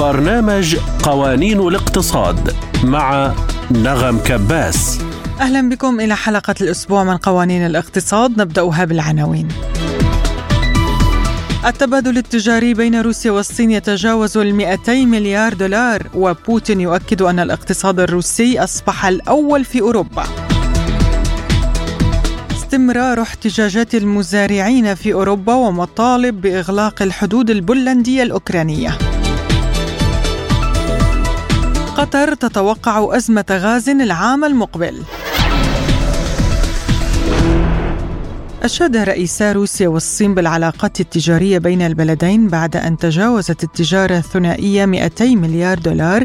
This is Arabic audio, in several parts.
برنامج قوانين الاقتصاد مع نغم كباس. أهلا بكم إلى حلقة الأسبوع من قوانين الاقتصاد نبدأها بالعناوين. التبادل التجاري بين روسيا والصين يتجاوز ال 200 مليار دولار وبوتين يؤكد أن الاقتصاد الروسي أصبح الأول في أوروبا. استمرار احتجاجات المزارعين في أوروبا ومطالب بإغلاق الحدود البولندية الأوكرانية. قطر تتوقع أزمة غاز العام المقبل. أشاد رئيسا روسيا والصين بالعلاقات التجارية بين البلدين بعد أن تجاوزت التجارة الثنائية 200 مليار دولار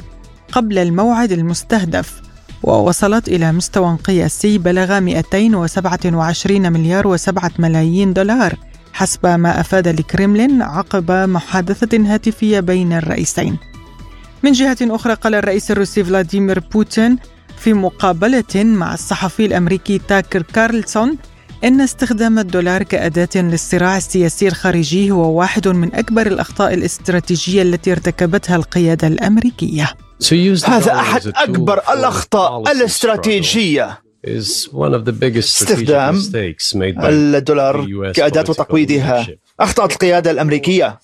قبل الموعد المستهدف ووصلت إلى مستوى قياسي بلغ 227 مليار و7 ملايين دولار حسب ما أفاد الكرملين عقب محادثة هاتفية بين الرئيسين. من جهة أخرى قال الرئيس الروسي فلاديمير بوتين في مقابلة مع الصحفي الأمريكي تاكر كارلسون إن استخدام الدولار كأداة للصراع السياسي الخارجي هو واحد من أكبر الأخطاء الاستراتيجية التي ارتكبتها القيادة الأمريكية. هذا أحد أكبر الأخطاء الاستراتيجية. استخدام الدولار كأداة تقويضها. أخطأت القيادة الأمريكية.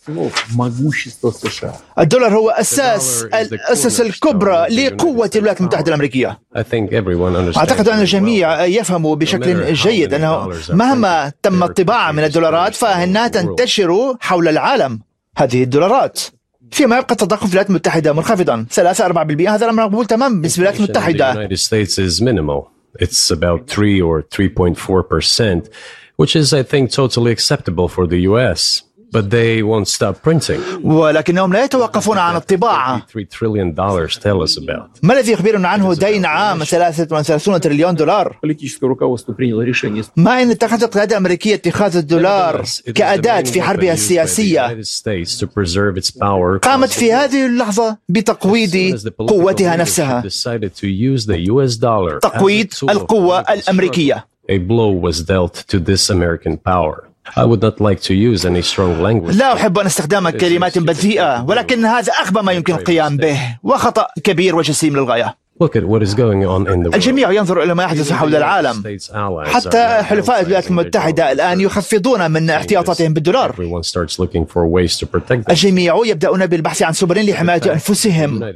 الدولار هو أساس الأسس الكبرى لقوة الولايات المتحدة الأمريكية. أعتقد أن الجميع يفهموا بشكل جيد أنه مهما تم الطباعة من الدولارات فإنها تنتشر حول العالم هذه الدولارات. فيما يبقى التضخم في الولايات المتحدة منخفضا. 3 4% هذا الأمر مقبول تماما بالنسبة للولايات المتحدة. It's about 3 or 3.4%, which is, I think, totally acceptable for the US. But they won't stop printing. ولكنهم لا يتوقفون عن الطباعة 3 trillion dollars tell us about. ما الذي يخبرنا عنه دين عام 33 تريليون دولار ما إن اتخذت القيادة الأمريكية اتخاذ الدولار كأداة في حربها السياسية قامت في هذه اللحظة بتقويض قوتها نفسها تقويض القوة الأمريكية A blow was dealt to this American power. I would not like to use any strong language. لا أحب أن أستخدم كلمات بذيئة ولكن هذا أغبى ما يمكن القيام به وخطأ كبير وجسيم للغاية الجميع ينظر إلى ما يحدث حول العالم. حتى حلفاء الولايات المتحدة الآن يخفضون من احتياطاتهم بالدولار. الجميع يبدأون بالبحث عن سبل لحماية أنفسهم.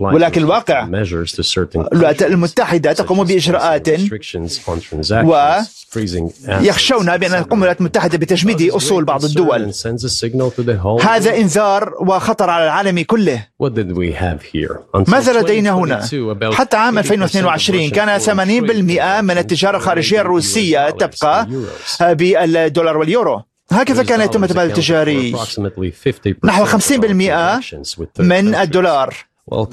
ولكن الواقع الولايات المتحدة تقوم بإجراءات restrictions on transactions, freezing assets. يخشون بأن تقوم الولايات المتحدة بتجميد أصول بعض الدول. هذا إنذار وخطر على العالم كله. ماذا لدينا هنا؟ 2022, about حتى عام 80% of 2022 كان Russian 80% من التجارة الخارجية الروسية تبقى بالدولار واليورو. هكذا كان يتم التبادل التجاري. نحو 50% من الدولار.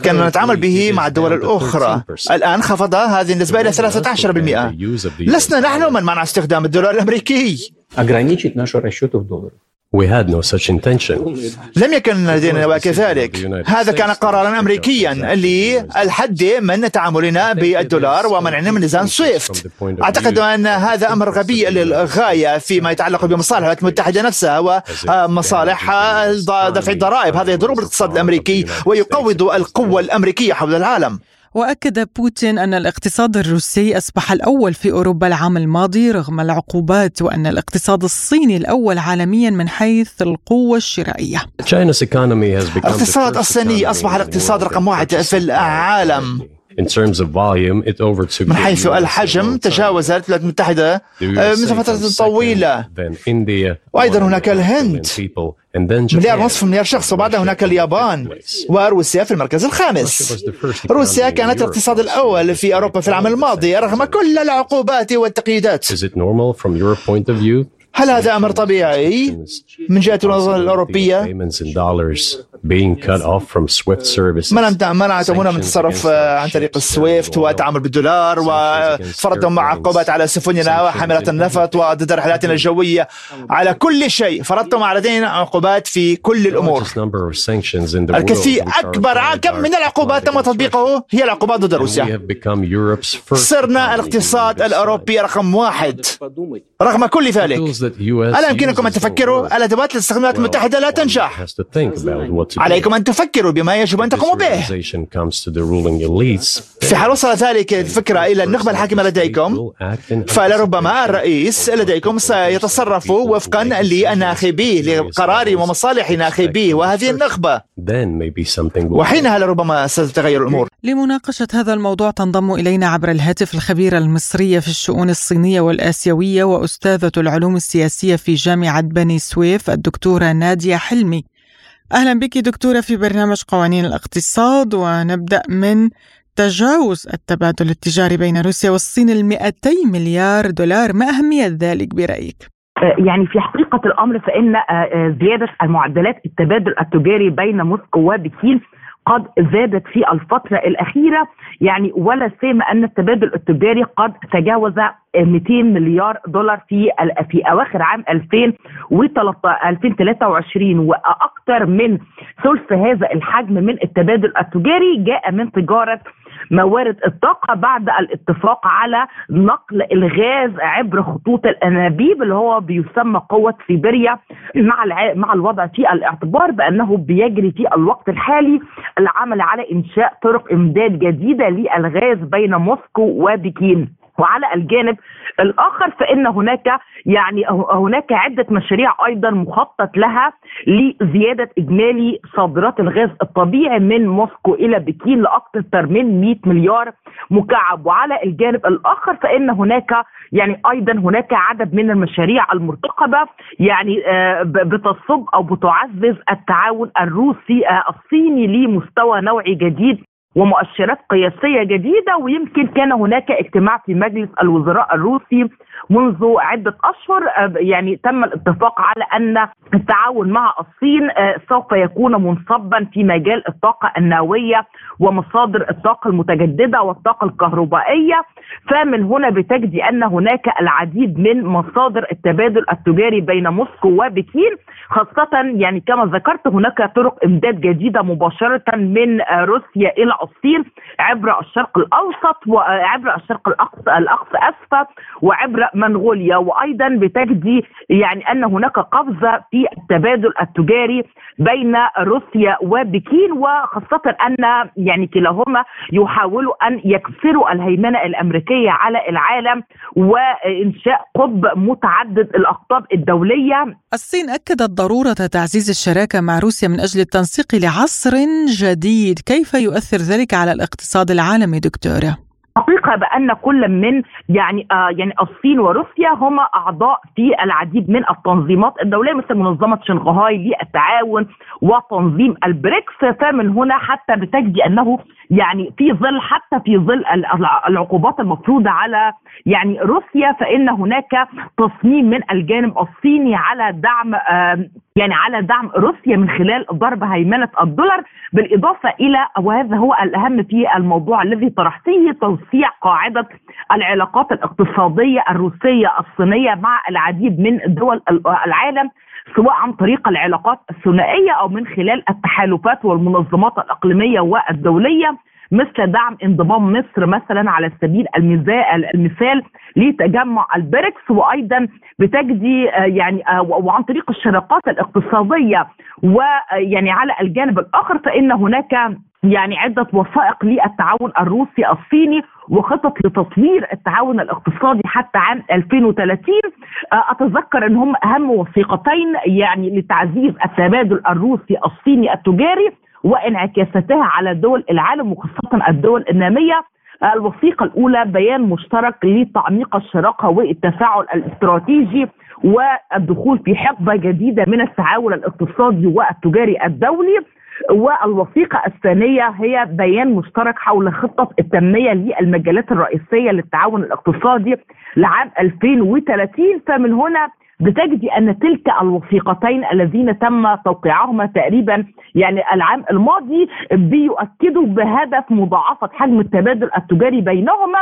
كنا نتعامل به مع الدول الأخرى. الآن خفض هذه النسبة إلى 13% لسنا نحن من منع استخدام الدولار الأمريكي. We had no such intention. لم يكن لدينا كذلك هذا كان قرارا أمريكيا للحد من تعاملنا بالدولار ومنعنا من ميزان سويفت. أعتقد أن هذا أمر غبي للغاية فيما يتعلق بمصالح الولايات المتحدة نفسها ومصالح دفع الضرائب. هذا يضر بالاقتصاد الأمريكي ويقوض القوة الأمريكية حول العالم. وأكد بوتين أن الاقتصاد الروسي أصبح الأول في أوروبا العام الماضي رغم العقوبات وأن الاقتصاد الصيني الأول عالميا من حيث become the الاقتصاد الصيني the الاقتصاد رقم واحد في العالم. In terms of volume, it overtook من حيث الحجم. تجاوزت الولايات المتحدة آه، منذ فترة طويلة. وأيضا هناك الهند. مليار. ونصف مليار شخص. وبعدها هناك اليابان. وروسيا في المركز الخامس. روسيا كانت الاقتصاد الأول في أوروبا في العام الماضي رغم كل العقوبات والتقييدات? هل هذا أمر طبيعي؟ من جهة النظام الأوروبية؟ being cut off from Swift uh, services. منع منعتمونا من التصرف آه، عن طريق السويفت والتعامل بالدولار وفرضهم عقوبات على سفننا وحاملة النفط وضد رحلاتنا الجوية على كل شيء فرضتم علينا عقوبات في كل الأمور. الكثير أكبر كم من العقوبات تم تطبيقه هي العقوبات ضد روسيا. صرنا الاقتصاد الأوروبي رقم واحد. رغم كل ذلك. ألا يمكنكم أن تفكروا؟ الأدوات للاستخدامات المتحدة لا تنجح. عليكم أن تفكروا بما يجب أن تقوموا به. في حال وصل ذلك الفكرة إلى النخبة الحاكمة لديكم فلربما الرئيس لديكم سيتصرف وفقا لناخبيه لقرار ومصالح ناخبيه وهذه النخبة. وحينها لربما ستتغير الأمور. لمناقشة هذا الموضوع تنضم إلينا عبر الهاتف الخبيرة المصرية في الشؤون الصينية والآسيوية وأستاذة العلوم السياسية في جامعة بني سويف الدكتورة نادية حلمي. أهلا بك دكتورة في برنامج قوانين الاقتصاد ونبدأ من تجاوز التبادل التجاري بين روسيا والصين ال 200 مليار دولار ما أهمية ذلك برأيك؟ يعني في حقيقة الأمر فإن زيادة المعدلات التبادل التجاري بين موسكو وبكين قد زادت في الفترة الأخيرة يعني ولا سيما أن التبادل التجاري قد تجاوز 200 مليار دولار في في أواخر عام 2023 وأكثر من ثلث هذا الحجم من التبادل التجاري جاء من تجارة موارد الطاقة بعد الاتفاق على نقل الغاز عبر خطوط الأنابيب اللي هو بيسمى قوة سيبيريا مع مع الوضع في الاعتبار بأنه بيجري في الوقت الحالي العمل على إنشاء طرق إمداد جديدة للغاز بين موسكو وبكين. وعلى الجانب الآخر فإن هناك يعني هناك عدة مشاريع أيضا مخطط لها لزيادة إجمالي صادرات الغاز الطبيعي من موسكو إلى بكين لأكثر من 100 مليار مكعب. وعلى الجانب الآخر فإن هناك يعني أيضا هناك عدد من المشاريع المرتقبة يعني آه، بتصب أو بتعزز التعاون الروسي آه، الصيني لمستوى نوعي جديد. ومؤشرات قياسية جديدة ويمكن كان هناك اجتماع في مجلس الوزراء الروسي منذ عدة أشهر. آه، يعني تم الاتفاق على أن التعاون مع الصين آه، سوف يكون منصبا في مجال الطاقة النووية ومصادر الطاقة المتجددة والطاقة الكهربائية. فمن هنا بتجدي أن هناك العديد من مصادر التبادل التجاري بين موسكو وبكين. خاصة يعني كما ذكرت هناك طرق إمداد جديدة مباشرة من روسيا إلى الصين عبر الشرق الأوسط وعبر الشرق الاقصى الاقصى اسفل وعبر منغوليا وأيضا بتجدي يعني أن هناك قفزه في التبادل التجاري بين روسيا وبكين وخاصة أن يعني كلاهما يحاولوا أن يكسروا الهيمنة الأمريكية على العالم وإنشاء قطب متعدد الأقطاب الدولية. الصين أكدت ضرورة تعزيز الشراكة مع روسيا من أجل التنسيق لعصر جديد، كيف يؤثر ذلك على الاقتصاد العالمي دكتورة؟ حقيقه بأن كل من يعني آه يعني الصين وروسيا هما أعضاء في العديد من التنظيمات الدولية مثل منظمة شنغهاي للتعاون وتنظيم البريكس. فمن هنا حتى بتجدي أنه يعني في ظل حتى في ظل العقوبات المفروضة على يعني روسيا فإن هناك تصميم من الجانب الصيني على دعم يعني على دعم روسيا من خلال ضرب هيمنة الدولار. بالإضافة إلى وهذا هو الأهم في الموضوع الذي طرحته توسيع قاعدة العلاقات الاقتصادية الروسية الصينية مع العديد من دول العالم سواء عن طريق العلاقات الثنائية أو من خلال التحالفات والمنظمات الإقليمية والدولية مثل دعم انضمام مصر مثلا على سبيل المثال لتجمع البريكس وأيضا بتجدي آه، يعني آه، وعن طريق الشراكات الاقتصادية ويعني على الجانب الآخر فإن هناك يعني عدة وثائق للتعاون الروسي الصيني وخطط لتطوير التعاون الاقتصادي حتى عام 2030 آه، أتذكر إن هم أهم وثيقتين يعني لتعزيز التبادل الروسي الصيني التجاري وانعكاساتها على دول العالم وخاصة الدول النامية. الوثيقة الأولى بيان مشترك لتعميق الشراكة والتفاعل الاستراتيجي والدخول في حقبة جديدة من التعاون الاقتصادي والتجاري الدولي. والوثيقة الثانية هي بيان مشترك حول خطة التنمية للمجالات الرئيسية للتعاون الاقتصادي لعام 2030 فمن هنا بتجدي أن تلك الوثيقتين الذين تم توقيعهما تقريبا يعني العام الماضي بيؤكدوا بهدف مضاعفة حجم التبادل التجاري بينهما.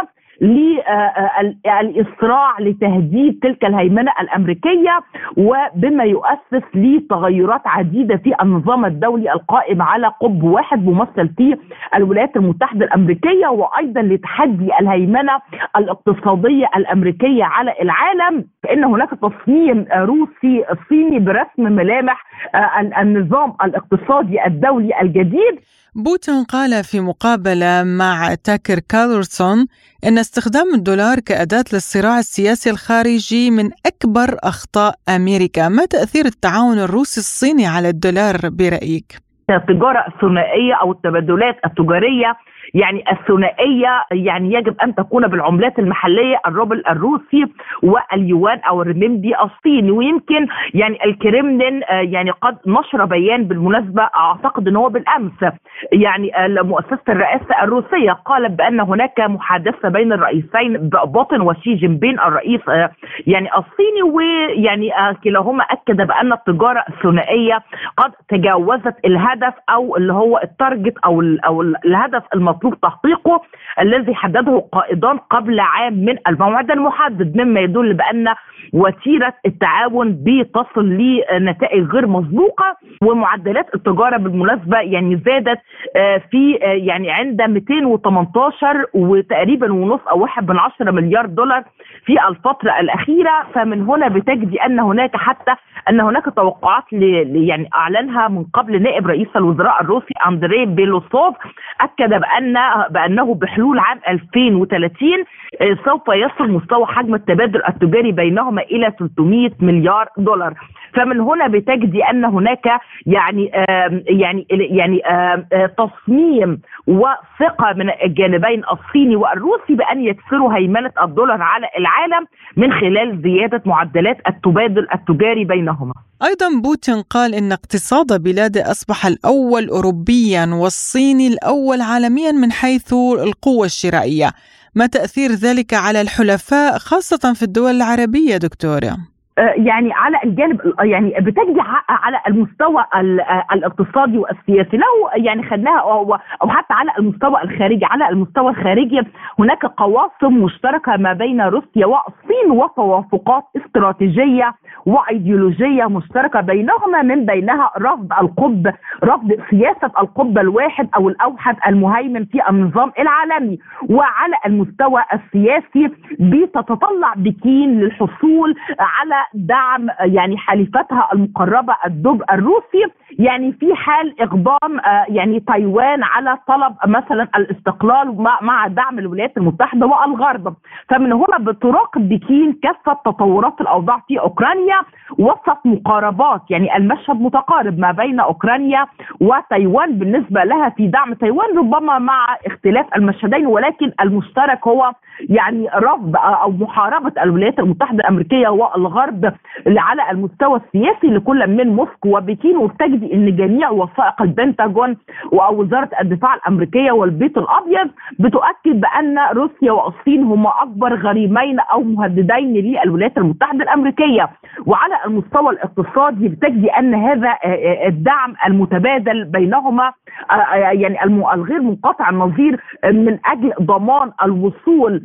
للإسراع لتهديد تلك الهيمنة الأمريكية وبما يؤسس لتغيرات عديدة في النظام الدولي القائم على قطب واحد ممثل في الولايات المتحدة الأمريكية وأيضا لتحدي الهيمنة الاقتصادية الأمريكية على العالم فإن هناك تصميم روسي صيني برسم ملامح آه، النظام الاقتصادي الدولي الجديد. بوتين قال في مقابلة مع تاكر كارلسون أن استخدام الدولار كأداة للصراع السياسي الخارجي من أكبر أخطاء أمريكا ما تأثير التعاون الروسي الصيني على الدولار برأيك؟ التجارة الثنائية أو التبادلات التجارية يعني الثنائية يعني يجب أن تكون بالعملات المحلية الروبل الروسي واليوان أو الرمنبي الصيني. ويمكن يعني الكريملين آه، يعني قد نشر بيان بالمناسبة أعتقد إن هو بالأمس يعني مؤسسه الرئاسة الروسية. قالت بأن هناك محادثة بين الرئيسين بوتين وشي جين بين الرئيس آه، يعني الصيني ويعني آه، كلاهما أكد بأن التجارة الثنائية قد تجاوزت الهدف أو اللي هو ال target أو أو الهدف المطلوب مطلوب تحقيقه الذي حدده القائدان قبل عام من الموعد المحدد مما يدل بأن وتيرة التعاون بتصل لنتائج غير مسبوقة ومعدلات التجارة بالمناسبة يعني زادت آه، في آه، يعني عند 218 وتقريبا ونص أو واحد من عشرة مليار دولار في الفترة الأخيرة. فمن هنا بتجدي أن هناك حتى أن هناك توقعات يعني أعلنها من قبل نائب رئيس الوزراء الروسي اندري بيلوسوف أكد بان بأنه بحلول عام 2030 آه، سوف يصل مستوى حجم التبادل التجاري بينهما إلى 300 مليار دولار فمن هنا بتجدي أن هناك يعني يعني يعني تصميم وثقة من الجانبين الصيني والروسي بأن يكسروا هيمنة الدولار على العالم من خلال زيادة معدلات التبادل التجاري بينهما. أيضا بوتين قال إن اقتصاد بلاده أصبح الأول اوروبيا والصيني الأول عالميا من حيث القوة الشرائية. ما تأثير ذلك على الحلفاء خاصة في الدول العربية دكتورة؟ آه، يعني على الجانب يعني بتجدي على المستوى الاقتصادي والسياسي. لو يعني خدناها أو حتى على المستوى الخارجي على المستوى الخارجي هناك قواسم مشتركة ما بين روسيا والصين وتوافقات استراتيجية وأيديولوجية مشتركة بينهما من بينها رفض القطب رفض سياسة القطب الواحد أو الأوحد المهيمن في النظام العالمي. وعلى المستوى السياسي بتتطلع بكين للحصول على دعم يعني حليفتها المقربة الدب الروسي. يعني في حال إقدام آه، يعني تايوان على طلب مثلا الاستقلال مع دعم الولايات المتحدة والغرب. فمن هنا بتراقب بكين كافه تطورات الأوضاع في أوكرانيا وسط مقاربات. يعني المشهد متقارب ما بين أوكرانيا وتايوان بالنسبة لها في دعم تايوان ربما مع اختلاف المشهدين. ولكن المشترك هو يعني رفض أو محاربة الولايات المتحدة الأمريكية والغرب على المستوى السياسي لكل من موسكو وبكين وبتجدي إن جميع وثائق البنتاجون ووزاره الدفاع الأمريكية والبيت الأبيض بتؤكد بأن روسيا والصين هما أكبر غريمين أو مهددين للولايات المتحدة الأمريكية. وعلى المستوى الاقتصادي بتجدي أن هذا الدعم المتبادل بينهما يعني الغير منقطع النظير من أجل ضمان الوصول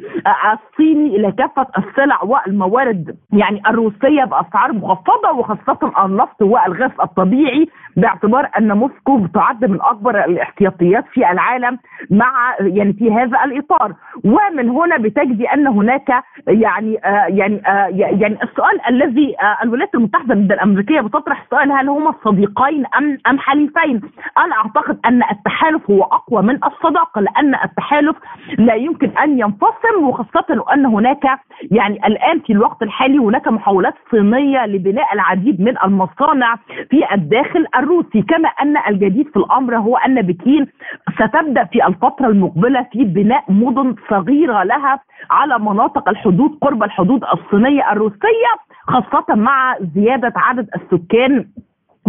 الصيني إلى كافة السلع والموارد. يعني الروسيه بأسعار مخفضة وخاصة النفط والغاز الطبيعي باعتبار أن موسكو تعد من أكبر الاحتياطيات في العالم مع يعني في هذا الإطار ومن هنا بتجدي أن هناك يعني آه يعني آه يعني السؤال الذي آه الولايات المتحدة الأمريكية بتطرح السؤال هل هما صديقين أم أم حليفين؟ أنا أعتقد أن التحالف هو أقوى من الصداقة لأن التحالف لا يمكن أن ينفصل وخاصة وان هناك يعني الآن في الوقت الحالي هناك محاولات صينيه لبناء العديد من المصانع في الداخل الروسي كما أن الجديد في الأمر هو أن بكين ستبدأ في الفترة المقبلة في بناء مدن صغيرة لها على مناطق الحدود قرب الحدود الصينية الروسية خاصة مع زيادة عدد السكان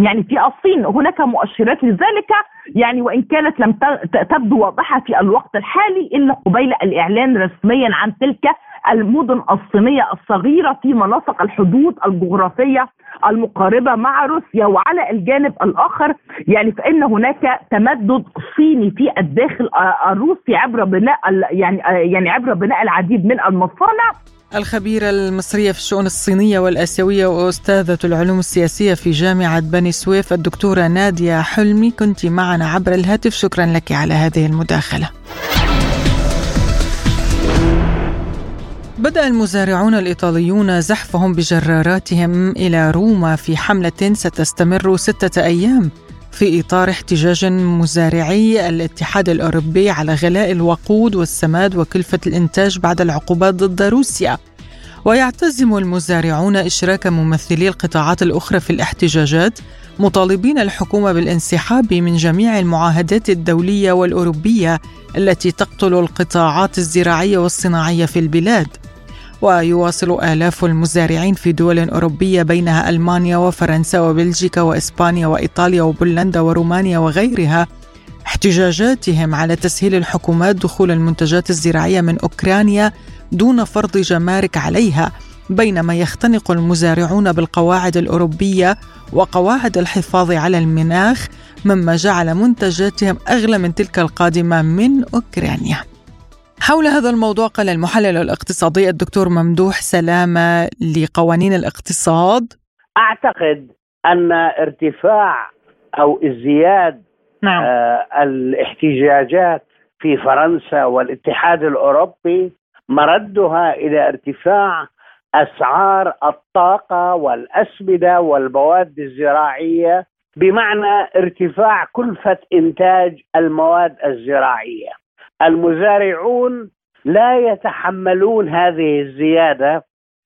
يعني في الصين هناك مؤشرات لذلك يعني وإن كانت لم تبدو واضحة في الوقت الحالي الا قبيل الإعلان رسميا عن تلك المدن الصينية الصغيرة في مناطق الحدود الجغرافية المقاربة مع روسيا وعلى الجانب الآخر يعني فإن هناك تمدد صيني في الداخل الروسي عبر بناء يعني يعني عبر بناء العديد من المصانع. الخبيرة المصرية في الشؤون الصينية والآسيوية وأستاذة العلوم السياسية في جامعة بني سويف الدكتورة نادية حلمي. كنت معنا عبر الهاتف. شكرا لك على هذه المداخلة. بدأ المزارعون الإيطاليون زحفهم بجراراتهم إلى روما في حملة ستستمر ستة أيام. في إطار احتجاج مزارعي الاتحاد الأوروبي على غلاء الوقود والسماد وكلفة الإنتاج بعد العقوبات ضد روسيا. ويعتزم المزارعون إشراك ممثلي القطاعات الأخرى في الاحتجاجات مطالبين الحكومة بالانسحاب من جميع المعاهدات الدولية والأوروبية التي تقتل القطاعات الزراعية والصناعية في البلاد. ويواصل آلاف المزارعين في دول أوروبية بينها ألمانيا وفرنسا وبلجيكا وإسبانيا وإيطاليا وبولندا ورومانيا وغيرها احتجاجاتهم على تسهيل الحكومات دخول المنتجات الزراعية من أوكرانيا دون فرض جمارك عليها بينما يختنق المزارعون بالقواعد الأوروبية وقواعد الحفاظ على المناخ مما جعل منتجاتهم أغلى من تلك القادمة من أوكرانيا. حول هذا الموضوع قال المحلل الاقتصادي الدكتور ممدوح سلامة لقوانين الاقتصاد أعتقد أن ارتفاع أو ازدياد نعم. آه الاحتجاجات في فرنسا والاتحاد الأوروبي مردها إلى ارتفاع أسعار الطاقة والأسمدة والمواد الزراعية بمعنى ارتفاع كلفة إنتاج المواد الزراعية المزارعون لا يتحملون هذه الزيادة.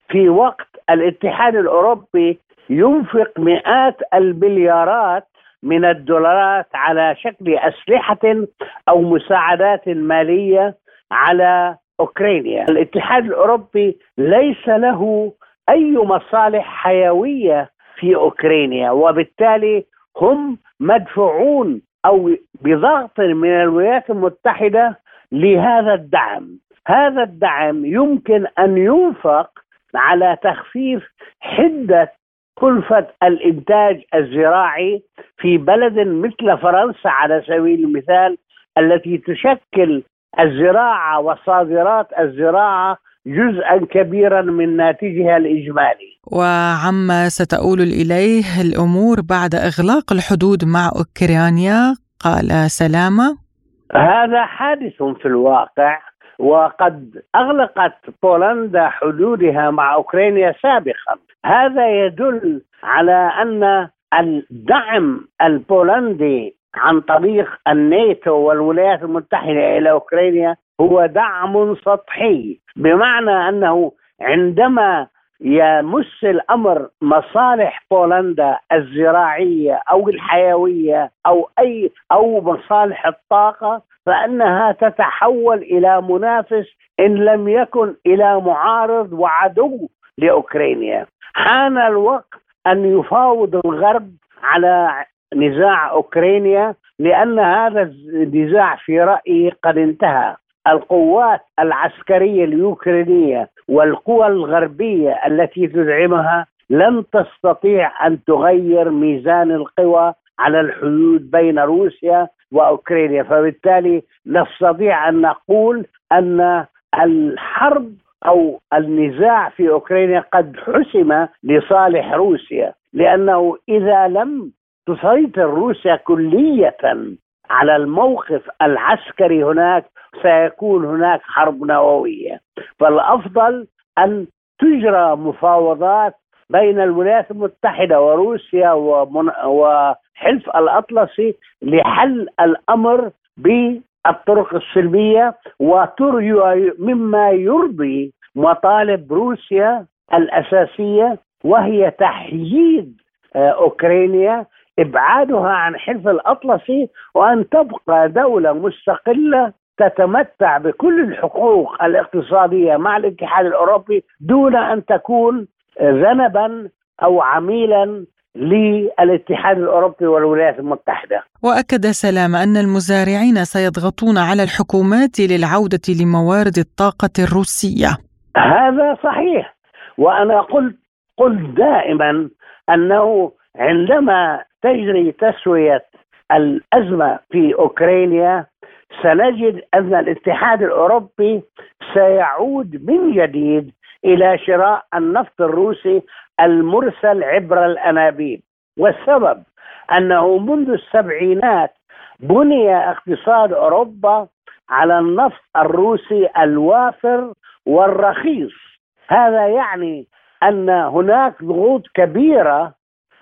في وقت الاتحاد الأوروبي ينفق مئات المليارات من الدولارات على شكل أسلحة أو مساعدات مالية على أوكرانيا، الاتحاد الأوروبي ليس له أي مصالح حيوية في أوكرانيا وبالتالي هم مدفوعون أو بضغط من الولايات المتحدة لهذا الدعم هذا الدعم يمكن أن ينفق على تخفيف حدة كلفه الإنتاج الزراعي في بلد مثل فرنسا على سبيل المثال التي تشكل الزراعة وصادرات الزراعة جزءا كبيرا من ناتجها الإجمالي. وعما ستؤول إليه الأمور بعد إغلاق الحدود مع أوكرانيا قال سلامة هذا حادث في الواقع وقد أغلقت بولندا حدودها مع أوكرانيا سابقا. هذا يدل على أن الدعم البولندي عن طريق الناتو والولايات المتحدة إلى أوكرانيا هو دعم سطحي بمعنى أنه عندما يمس الأمر مصالح بولندا الزراعية أو الحيوية أو أي أو مصالح الطاقة فانها تتحول إلى منافس إن لم يكن إلى معارض وعدو لأوكرانيا. حان الوقت أن يفاوض الغرب على نزاع أوكرانيا لأن هذا النزاع في رأيي قد انتهى. القوات العسكرية اليوكرانيه والقوى الغربية التي تدعمها لن تستطيع أن تغير ميزان القوى على الحدود بين روسيا وأوكرانيا. فبالتالي نستطيع أن نقول أن الحرب أو النزاع في أوكرانيا قد حسم لصالح روسيا لأنه إذا لم تسيطر روسيا كلية على الموقف العسكري هناك سيكون هناك حرب نووية. فالأفضل أن تجرى مفاوضات بين الولايات المتحدة وروسيا وحلف الأطلسي لحل الأمر بالطرق السلمية وترجو مما يرضي مطالب روسيا الأساسية وهي تحييد آه، أوكرانيا إبعادها عن حلف الأطلسي وأن تبقى دولة مستقلة تتمتع بكل الحقوق الاقتصادية مع الاتحاد الأوروبي دون أن تكون ذنبا أو عميلا للاتحاد الأوروبي والولايات المتحدة. وأكد سلام أن المزارعين سيضغطون على الحكومات للعودة لموارد الطاقة الروسية. هذا صحيح وأنا قلت قلت دائما أنه عندما تجري تسوية الأزمة في أوكرانيا سنجد أن الاتحاد الأوروبي سيعود من جديد إلى شراء النفط الروسي المرسل عبر الأنابيب. والسبب أنه منذ السبعينات بني اقتصاد أوروبا على النفط الروسي الوافر والرخيص. هذا يعني أن هناك ضغوط كبيرة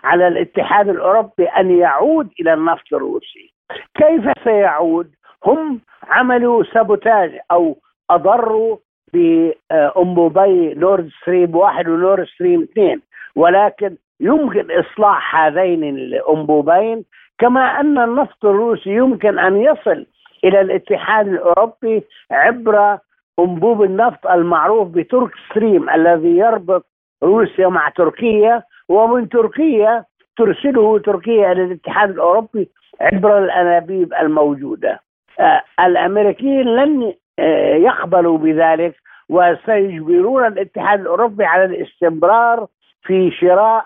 على الاتحاد الأوروبي أن يعود إلى النفط الروسي. كيف سيعود؟ هم عملوا sabotage أو أضروا بأنبوبي نورد ستريم واحد ونورد ستريم اثنين. ولكن يمكن إصلاح هذين الانبوبين كما أن النفط الروسي يمكن أن يصل إلى الاتحاد الأوروبي عبر انبوب النفط المعروف بترك ستريم الذي يربط روسيا مع تركيا ومن تركيا ترسله تركيا إلى الاتحاد الأوروبي عبر الأنابيب الموجودة. آه الأمريكيين لن آه يقبلوا بذلك وسيجبرون الاتحاد الأوروبي على الاستمرار في شراء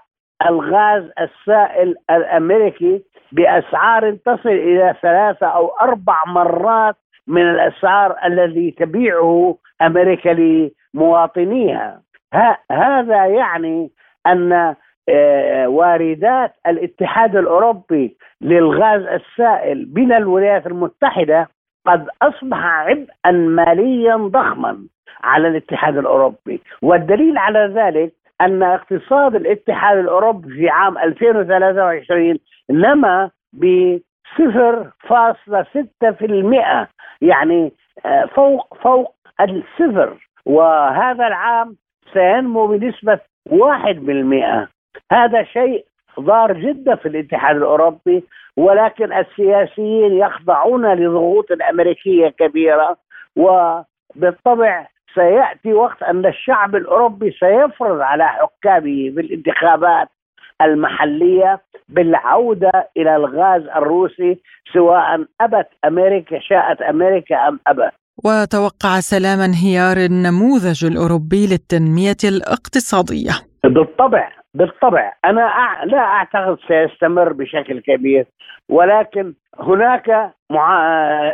الغاز السائل الأمريكي بأسعار تصل إلى ثلاثة أو أربع مرات من الأسعار الذي تبيعه أمريكا لمواطنيها هذا يعني أن واردات الاتحاد الأوروبي للغاز السائل من الولايات المتحدة قد أصبح عبئا ماليا ضخما على الاتحاد الأوروبي. والدليل على ذلك أن اقتصاد الاتحاد الأوروبي في عام 2023 نما ب 0.6% يعني آه، فوق فوق الصفر. وهذا العام سينمو بنسبة 1% هذا شيء ضار جدا في الاتحاد الأوروبي ولكن السياسيين يخضعون لضغوط أمريكية كبيرة وبالطبع سيأتي وقت أن الشعب الأوروبي سيفرض على حكامه في الانتخابات المحلية بالعودة إلى الغاز الروسي سواء أبت أمريكا شاءت أمريكا أم أبت. وتوقع سلام انهيار النموذج الأوروبي للتنمية الاقتصادية. بالطبع بالطبع أنا لا أعتقد سيستمر بشكل كبير ولكن هناك مع...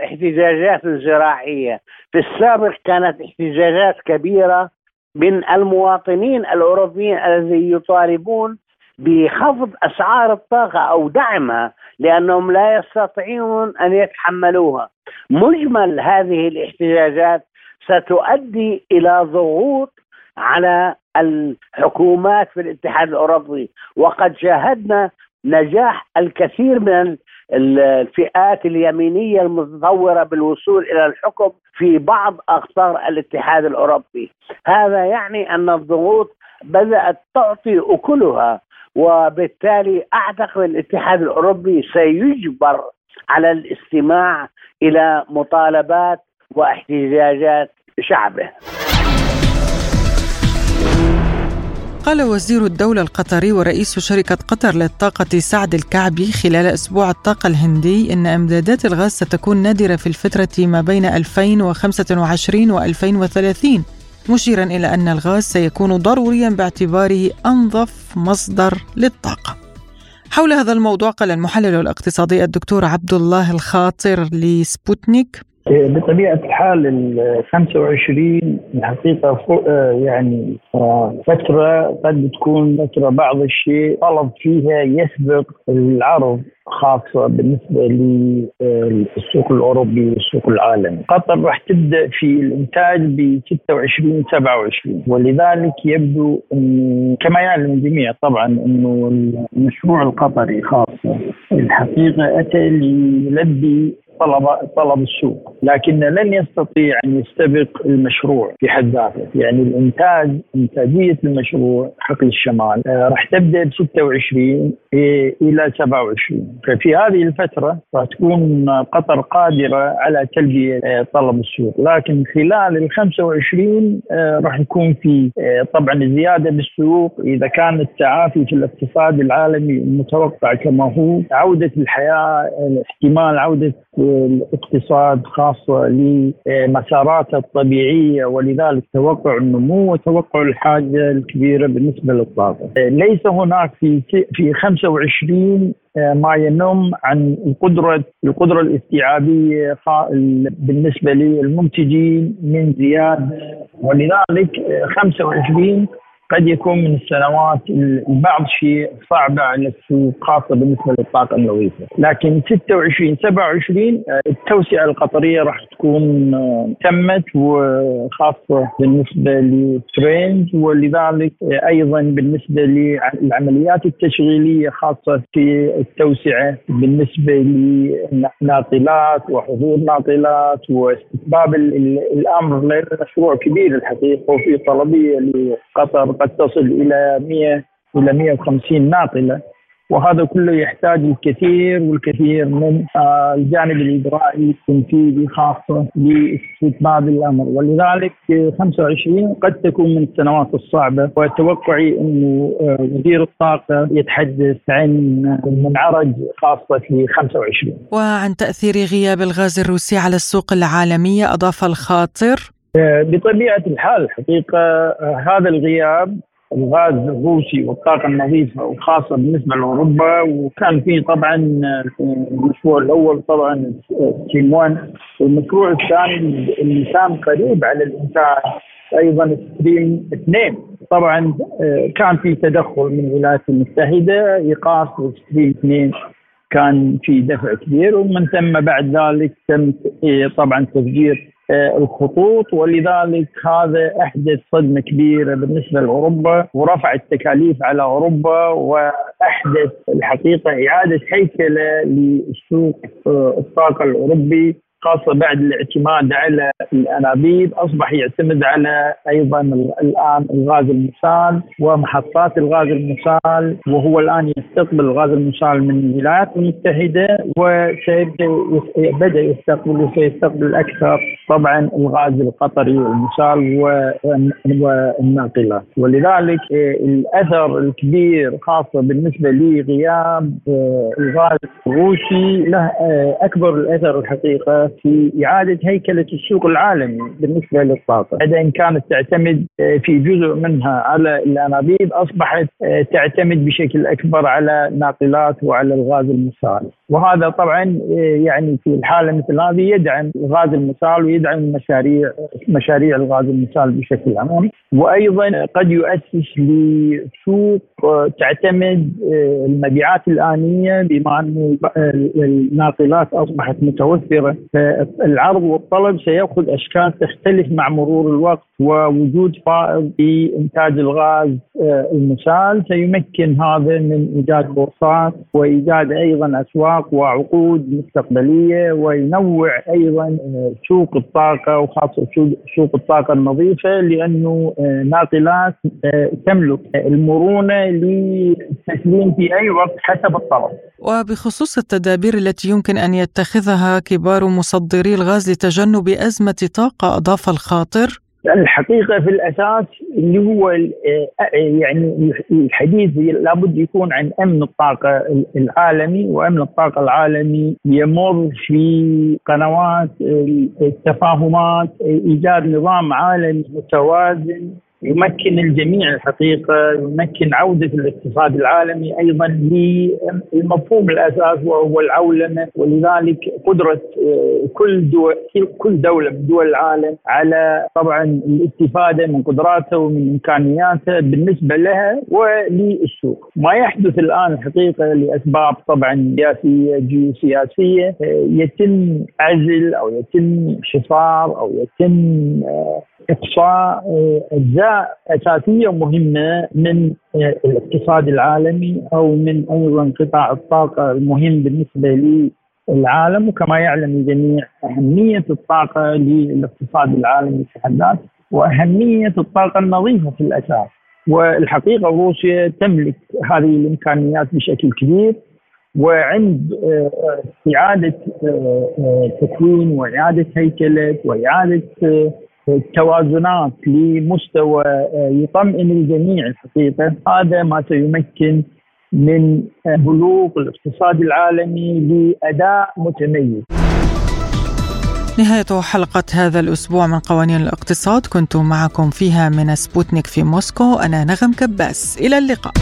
احتجاجات زراعية في السابق كانت احتجاجات كبيرة من المواطنين الأوروبيين الذين يطالبون بخفض أسعار الطاقة أو دعمها لأنهم لا يستطيعون أن يتحملوها. مجمل هذه الاحتجاجات ستؤدي إلى ضغوط على الحكومات في الاتحاد الأوروبي. وقد شاهدنا نجاح الكثير من الفئات اليمينية المتطورة بالوصول إلى الحكم في بعض أقطار الاتحاد الأوروبي. هذا يعني أن الضغوط بدأت تعطي أكلها وبالتالي أعتقد الاتحاد الأوروبي سيجبر على الاستماع إلى مطالبات واحتجاجات شعبه. قال وزير الدولة القطري ورئيس شركة قطر للطاقة سعد الكعبي خلال أسبوع الطاقة الهندي إن إمدادات الغاز ستكون نادرة في الفترة ما بين 2025 و 2030 مشيرا إلى أن الغاز سيكون ضروريا باعتباره أنظف مصدر للطاقة. حول هذا الموضوع قال المحلل الاقتصادي الدكتور عبد الله الخاطر لسبوتنيك بطبيعة الحال ال 25 الحقيقة يعني فترة قد تكون فترة بعض الشيء طلب فيها يسبق العرض خاصة بالنسبة للسوق الأوروبي والسوق العالمي. قطر راح تبدأ في الإنتاج ب 26 27 ولذلك يبدو إن كما يعلم الجميع طبعا إنه المشروع القطري خاصة الحقيقة أتى ليلبي طلب طلب السوق لكن لن يستطيع أن يستبق المشروع في حد ذاته. يعني الإنتاج إنتاجية المشروع حقل الشمال آه راح تبدأ ب 26 إلى 27 ففي هذه الفترة راح تكون قطر قادرة على تلبيه طلب السوق. لكن خلال ال 25 راح يكون في طبعا زيادة بالسوق إذا كان التعافي في الاقتصاد العالمي المتوقع كما هو. عودة الحياة احتمال عودة الاقتصاد خاصة لمساراته الطبيعية ولذلك توقع النمو وتوقع الحاجة الكبيرة بالنسبة للطاقة. ليس هناك في في 25 آه، ما ينم عن القدرة القدرة الاستيعابية بالنسبة للمنتجين من زيادة ولذلك 25 آه، قد يكون من السنوات بعض شيء صعبة على السوق خاصة بالنسبة للطاقة النظيفة. لكن 26 27 آه، التوسعة القطرية راح تكون آه، تمت وخاصة بالنسبة لترينز ولذلك آه، أيضا بالنسبة للعمليات التشغيلية خاصة في التوسعة بالنسبة للناقلات وحضور ناقلات واستتباب الأمر لأنه مشروع كبير الحقيقة وفي طلبية لقطر. قد تصل إلى 100 إلى 150 ناقله وهذا كله يحتاج الكثير والكثير من آه، الجانب الإجرائي التنفيذي خاصة لاستتباب الأمر. ولذلك 25 قد تكون من السنوات الصعبة. وتوقعي إنه آه، وزير الطاقة يتحدث عن منعرج خاصة في 25 وعن تأثير غياب الغاز الروسي على السوق العالمية أضاف الخاطر بطبيعة الحال حقيقة آه، هذا الغياب الغاز الروسي والطاقة النظيفة وخاصة بالنسبة لأوروبا وكان في طبعا آه، المشروع الأول طبعا 1 والمشروع الثاني اللي كان قريب على الإنتاج أيضا Stream 2 طبعا كان في تدخل من الولايات المتحدة إيقاف Stream 2 كان في دفع كبير ومن ثم بعد ذلك تم طبعا تفجير آه، الخطوط ولذلك هذا احدث صدمه كبيرة بالنسبة لأوروبا ورفع التكاليف على أوروبا وأحدث الحقيقة إعادة هيكلة لسوق آه، الطاقة الأوروبي. خاصة بعد الاعتماد على الأنابيب أصبح يعتمد على أيضا الآن الغاز المسال ومحطات الغاز المسال وهو الآن يستقبل الغاز المسال من الولايات المتحدة وسيبدأ بدأ يستقبل وسيستقبل أكثر طبعا الغاز القطري والمسال والناقلات ولذلك الأثر الكبير خاصة بالنسبة لغياب الغاز الروسي له أكبر الأثر الحقيقة في إعادة هيكلة السوق العالمي بالنسبة للطاقة بعد إن كانت تعتمد آه، في جزء منها على الأنابيب أصبحت آه، تعتمد بشكل أكبر على الناقلات وعلى الغاز المسال. وهذا طبعا آه، يعني في الحالة مثل هذه يدعم الغاز المسال ويدعم مشاريع مشاريع الغاز المسال بشكل عام. وأيضا قد يؤسس لسوق تعتمد المبيعات الآنية بما أن الناقلات أصبحت متوفرة. العرض والطلب سيأخذ أشكال تختلف مع مرور الوقت ووجود فائض في إنتاج الغاز آه، المسال. سيمكن هذا من إيجاد بورصات وإيجاد أيضا أسواق وعقود مستقبلية وينوع أيضا آه، سوق الطاقة وخاصة سوق الطاقة النظيفة لأنه آه، ناقلات تملك المرونة للتسليم في أي وقت حسب الطلب. وبخصوص التدابير التي يمكن أن يتخذها كبار مصدري الغاز لتجنب أزمة طاقة أضاف الخاطر؟ الحقيقة في الأساس اللي هو يعني الحديث لابد يكون عن أمن الطاقة العالمي وأمن الطاقة العالمي يمر في قنوات التفاهمات إيجاد نظام عالمي متوازن يمكن الجميع الحقيقة يمكن عودة الاقتصاد العالمي أيضا للمفهوم الأساس وهو العولمة ولذلك قدرة آه، كل دول كل دولة من دول العالم على طبعا الاستفادة من قدراتها ومن امكانياتها بالنسبة لها وللسوق. ما يحدث الآن الحقيقة لأسباب طبعا سياسية جيوسياسية آه، يتم عزل أو يتم حصار أو يتم آه، إقصاء آه، أجزاء أساسية مهمة من آه، الاقتصاد العالمي أو من أيضا قطاع الطاقة المهم بالنسبة للعالم وكما يعلم الجميع أهمية الطاقة للاقتصاد العالمي في حد ذاته وأهمية الطاقة النظيفة في الاساس والحقيقة روسيا تملك هذه الإمكانيات بشكل كبير وعند آه، إعادة تكوين وإعادة هيكلة وإعادة توازنات لمستوى يطمئن الجميع الحقيقة هذا ما سيمكن من بلوغ الاقتصاد العالمي لأداء متميز. نهاية حلقة هذا الأسبوع من قوانين الاقتصاد. كنت معكم فيها من سبوتنيك في موسكو. أنا نغم كباس. إلى اللقاء.